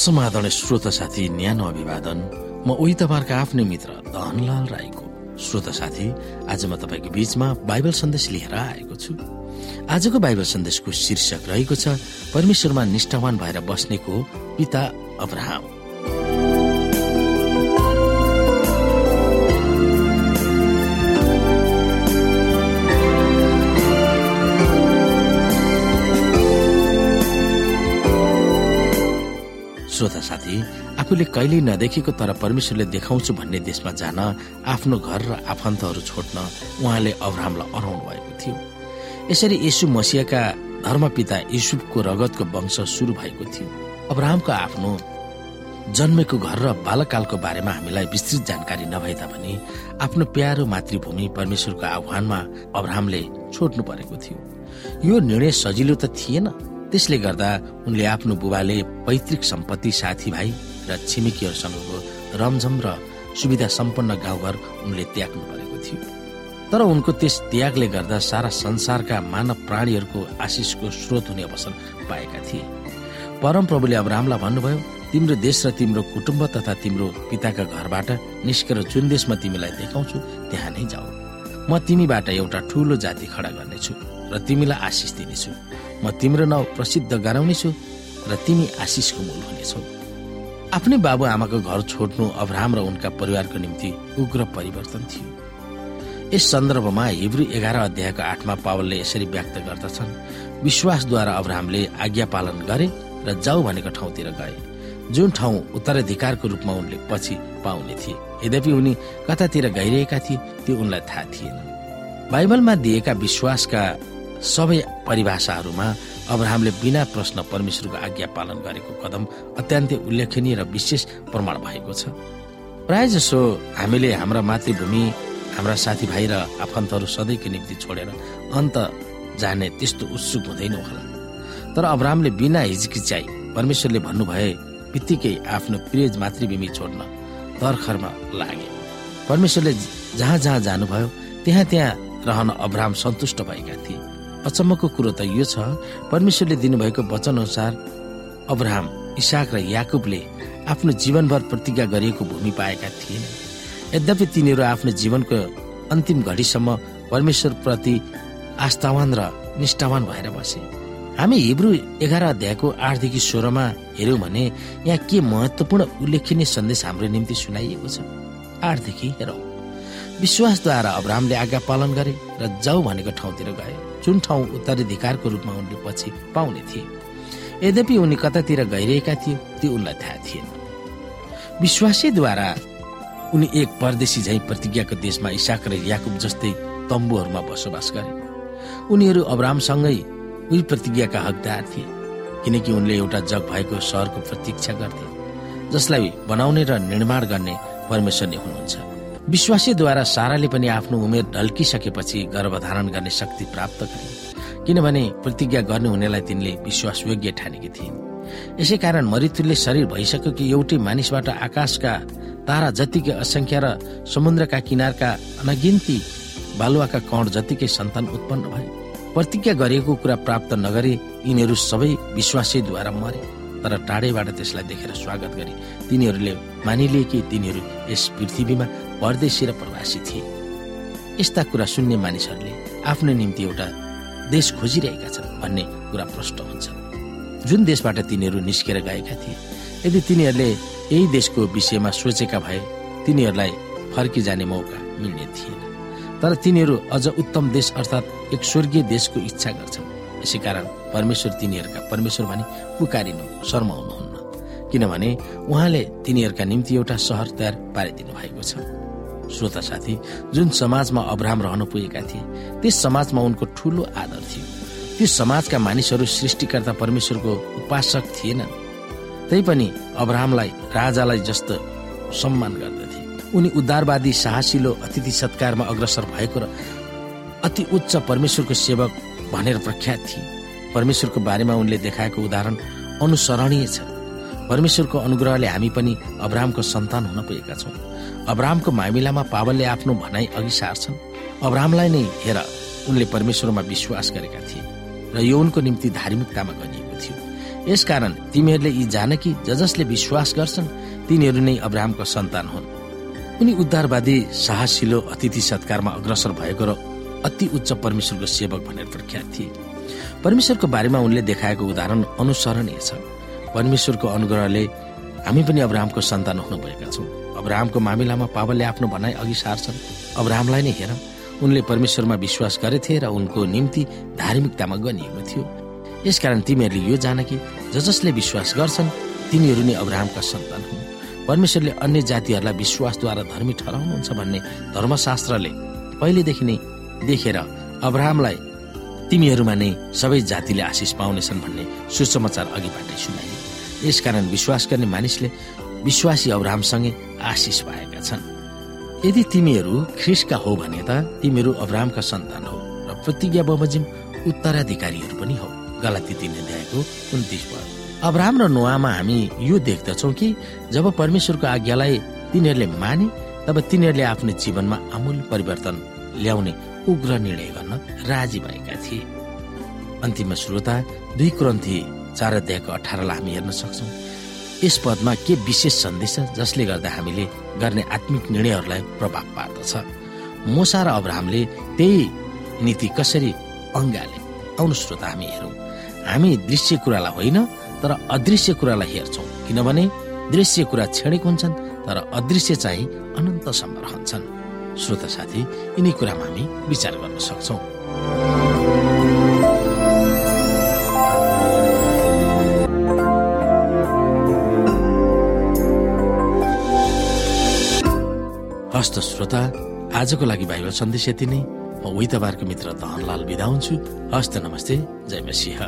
समाधान श्रोत साथी न्यानो अभिवादन। म उही तपाईँहरूको आफ्नै मित्र धनलाल राईको। श्रोत साथी आज म तपाईँको बीचमा बाइबल सन्देश लिएर आएको छु। आजको बाइबल सन्देशको शीर्षक रहेको छ परमेश्वरमा निष्ठावान भएर बस्नेको पिता अब्राहम। श्रोता साथी आफूले कहिल्यै नदेखेको तर परमेश्वरले देखाउँछु भन्ने देशमा जान आफ्नो घर र आफन्तहरू छोड्न उहाँले अब्राहमलाई अराउनु भएको थियो। यसरी यशु मसियाका धर्मपिता युसुफको रगतको वंश सुरु भएको थियो। अब्राहमको आफ्नो जन्मेको घर र बालकालको बारेमा हामीलाई विस्तृत जानकारी नभए तापनि आफ्नो प्यारो मातृभूमि परमेश्वरको आह्वानमा अब्राहमले छोड्नु परेको थियो। यो निर्णय सजिलो त थिएन। त्यसले गर्दा उनले आफ्नो बुबाले पैतृक सम्पत्ति साथीभाइ र छिमेकीहरूसँगको रमझम र सुविधा सम्पन्न गाउँघर उनले त्याग्नु परेको थियो। तर उनको त्यस त्यागले गर्दा सारा संसारका मानव प्राणीहरूको आशिषको स्रोत हुने अवसर पाएका थिए। परम प्रभुले अब्राहमलाई भन्नुभयो तिम्रो देश र तिम्रो कुटुम्ब तथा तिम्रो पिताका घरबाट निस्केर जुन देशमा तिमीलाई देखाउँछु त्यहाँ नै जाऊ। म तिमीबाट एउटा ठूलो जाति खडा गर्नेछु र तिमीलाई आशिष दिनेछु। म तिम्रो नाउँ प्रसिद्ध गराउनेछु र तिमी आशिषको मूल हुनेछौ। आफ्नै बाबु आमाको घर छोड्नु अब्राहम र उनका परिवारको निम्ति उग्र परिवर्तन थियो। यस सन्दर्भमा हिब्रू एघार अध्यायको आठमा पावलले यसरी व्यक्त गर्दछन् विश्वासद्वारा अब्राहमले आज्ञा पालन गरे र जाऊ भनेको ठाउँतिर गए। जुन ठाउँ उत्तराधिकारको रूपमा उनले पछि पाउने थिए यद्यपि उनी कतातिर गइरहेका थिए त्यो उनलाई थाहा थिएन। बाइबलमा दिएका विश्वासका सबै परिभाषाहरूमा अब्राहमले बिना प्रश्न परमेश्वरको आज्ञा पालन गरेको कदम अत्यन्तै उल्लेखनीय र विशेष प्रमाण भएको छ। प्राय जसो हामीले हाम्रा मातृभूमि हाम्रा साथीभाइ र आफन्तहरू सधैँको निम्ति छोडेर अन्त जाने त्यस्तो उत्सुक हुँदैन होला। तर अब्राहमले बिना हिचकिचाई परमेश्वरले भन्नुभए बित्तिकै आफ्नो प्रिय मातृभूमि छोड्न तर्खरमा लागे। परमेश्वरले जहाँ जहाँ जानुभयो त्यहाँ त्यहाँ रहन अब्राहम सन्तुष्ट भएका थिए। अचम्मको कुरो त यो छ। परमेश्वरले दिनुभएको वचन अनुसार अब्राहम इसाक र याकुबले आफ्नो जीवनभर प्रतिज्ञा गरिएको भूमि पाएका थिएन। यद्यपि तिनीहरू आफ्नो जीवनको अन्तिम घडीसम्म परमेश्वर प्रति आस्थावान र निष्ठावान भएर बसे। हामी हिब्रू एघार अध्यायको आठदेखि सोह्रमा हेर्यौँ भने यहाँ के महत्वपूर्ण उल्लेखनीय सन्देश हाम्रो निम्ति सुनाइएको छ। आठदेखि हेरौँ। विश्वासद्वारा अब्राहमले आज्ञा पालन गरे र जाउ भनेको ठाउँतिर गए। जुन ठाउँ उत्तराधिकारको रूपमा उनले पछि पाउने थिए। यद्यपि उनी कतातिर गइरहेका थिए त्यो उनलाई थाहा थिएन। विश्वासैद्वारा उनी एक परदेशी झै प्रतिज्ञाको देशमा इसाक र याकुब जस्तै तम्बुहरूमा बसोबास गरे। उनीहरू अब्रामसँगै उही प्रतिज्ञाका हकदार थिए किनकि उनले एउटा जग भएको सहरको प्रतीक्षा गर्थे जसलाई बनाउने र निर्माण गर्ने परमेश्वर नै हुनुहुन्छ। विश्वासीद्वारा साराले पनि आफ्नो उमेर ढल्किसकेपछि गर्भधारण गर्ने शक्ति प्राप्त गरे। किनभने प्रतिज्ञा गर्ने हुनेलाई तिनले विश्वासयोग्य ठानेकी थिइन्। यसै कारण मृत्युले शरीर भइसक्यो कि एउटै मानिसबाट आकाशका तारा जतिकै असंख्य र समुद्रका किनारका अनगिन्ती बालुवाका कण जतिकै सन्तान उत्पन्न भए। प्रतिज्ञा गरिएको कुरा प्राप्त नगरे यिनीहरू सबै विश्वासैद्वारा मरे तर टाढैबाट त्यसलाई देखेर स्वागत गरे। तिनीहरूले मानिलिए कि तिनीहरू यस पृथ्वीमा परदेशी र प्रवासी थिए। यस्ता कुरा सुन्ने मानिसहरूले आफ्नो निम्ति एउटा देश खोजिरहेका छन् भन्ने कुरा प्रष्ट हुन्छ। जुन देशबाट तिनीहरू निस्केर गएका थिए यदि तिनीहरूले यही देशको विषयमा सोचेका भए तिनीहरूलाई फर्किजाने मौका मिल्ने थिएन। तर तिनीहरू अझ उत्तम देश अर्थात् एक स्वर्गीय देशको इच्छा गर्छन्। यसै कारण परमेश्वर तिनीहरूका परमेश्वर भनी पुकारिनु शर्माउनुहुन्न। किनभने उहाँले तिनीहरूका निम्ति एउटा सहर तयार पारिदिनु भएको छ। श्रोता साथी जुन समाजमा अब्राहम रहन पुगेका थिए त्यस समाजमा उनको ठूलो आदर थियो। ती समाजका मानिसहरू सृष्टिकर्ता परमेश्वरको उपासक थिएनन्। तैपनि अब्राहमलाई राजालाई जस्तो सम्मान गर्दथे। उनी उद्धारवादी साहसिलो अतिथि सत्कारमा अग्रसर भएको र अति उच्च परमेश्वरको सेवक भनेर प्रख्यात थिए। परमेश्वरको बारेमा उनले देखाएको उदाहरण अनुसरणीय छ। परमेश्वरको अनुग्रहले हामी पनि अब्राहमको सन्तान हुन पुगेका छौँ। अब्राहमको मामिलामा पावलले आफ्नो भनाइ अघि सार्छन्। अब्राहमलाई नै हेर उनले परमेश्वरमा विश्वास गरेका थिए र यो उनको निम्ति धार्मिकतामा गरिएको थियो। यसकारण तिमीहरूले यी जान कि ज जसले विश्वास गर्छन् तिनीहरू नै अब्राहमको सन्तान हुन्। उनी उद्धारवादी साहसिलो अतिथि सत्कारमा अग्रसर भएको र अति उच्च परमेश्वरको सेवक भनेर प्रख्यात थिए। परमेश्वरको बारेमा उनले देखाएको उदाहरण अनुसरणीय छ। परमेश्वरको अनुग्रहले हामी पनि अब्राहमको सन्तान हुनुभएका छौँ। अब्राहमको मामिलामा पावलले आफ्नो भनाइ अघि सार्छन्। अब्राहमलाई नै हेर। उनले परमेश्वरमा विश्वास गरेथे र उनको निम्ति धार्मिकतामा गनिएको थियो। यसकारण तिमीहरूले यो जान कि ज जसले विश्वास गर्छन् तिनीहरू नै अब्राहमका सन्तान हुन्। परमेश्वरले अन्य जातिहरूलाई विश्वासद्वारा धर्मी ठहराउनुहुन्छ भन्ने धर्मशास्त्रले पहिलेदेखि नै देखेर अब्राहमलाई तिमीहरूमा नै सबै जातिले आशिष पाउनेछन् भन्ने सुसमाचार अघिबाटै सुनाइयो। यसकारण विश्वास गर्ने मानिसले विश्वासी अब्राहमसँगै आशिष पाएका छन्। यदि तिमीहरू ख्रिसका हो भने त तिमीहरू अब्राहमका सन्तान हो र प्रतिज्ञा बमोजिम उत्तराधिकारीहरू पनि हो। गलती तिनले देखाएको उन्तिस पद। अब्राहम र नोआमा हामी यो देख्दछौ कि जब परमेश्वरको आज्ञालाई तिनीहरूले माने तब तिनीहरूले आफ्नो जीवनमा आमूल परिवर्तन ल्याउने उग्र निर्णय गर्न राजी भएका थिए। अन्तिम श्रोता दुई क्रन्थी चार अध्यायको अठारलाई हामी हेर्न सक्छौँ। यस पदमा के विशेष सन्देश छ जसले गर्दा हामीले गर्ने आत्मिक निर्णयहरूलाई प्रभाव पार्दछ। मोसा र अब्राहमले त्यही नीति कसरी अङ्गाले? आउनु श्रोता हामी हेरौँ। हामी दृश्य कुरालाई होइन तर अदृश्य कुरालाई हेर्छौँ। किनभने दृश्य कुरा छेडेको हुन्छन् तर अदृश्य चाहिँ अनन्तसम्म रहन्छन्। श्रोता साथी यिनी कुरामा हामी विचार गर्न सक्छौँ। हस्त श्रोता आजको लागि बाइबल सन्देश यति नै। म उही तपाईँहरूको मित्र धनलाल बिदा हुन्छु। हस्त नमस्ते जय मसिंह।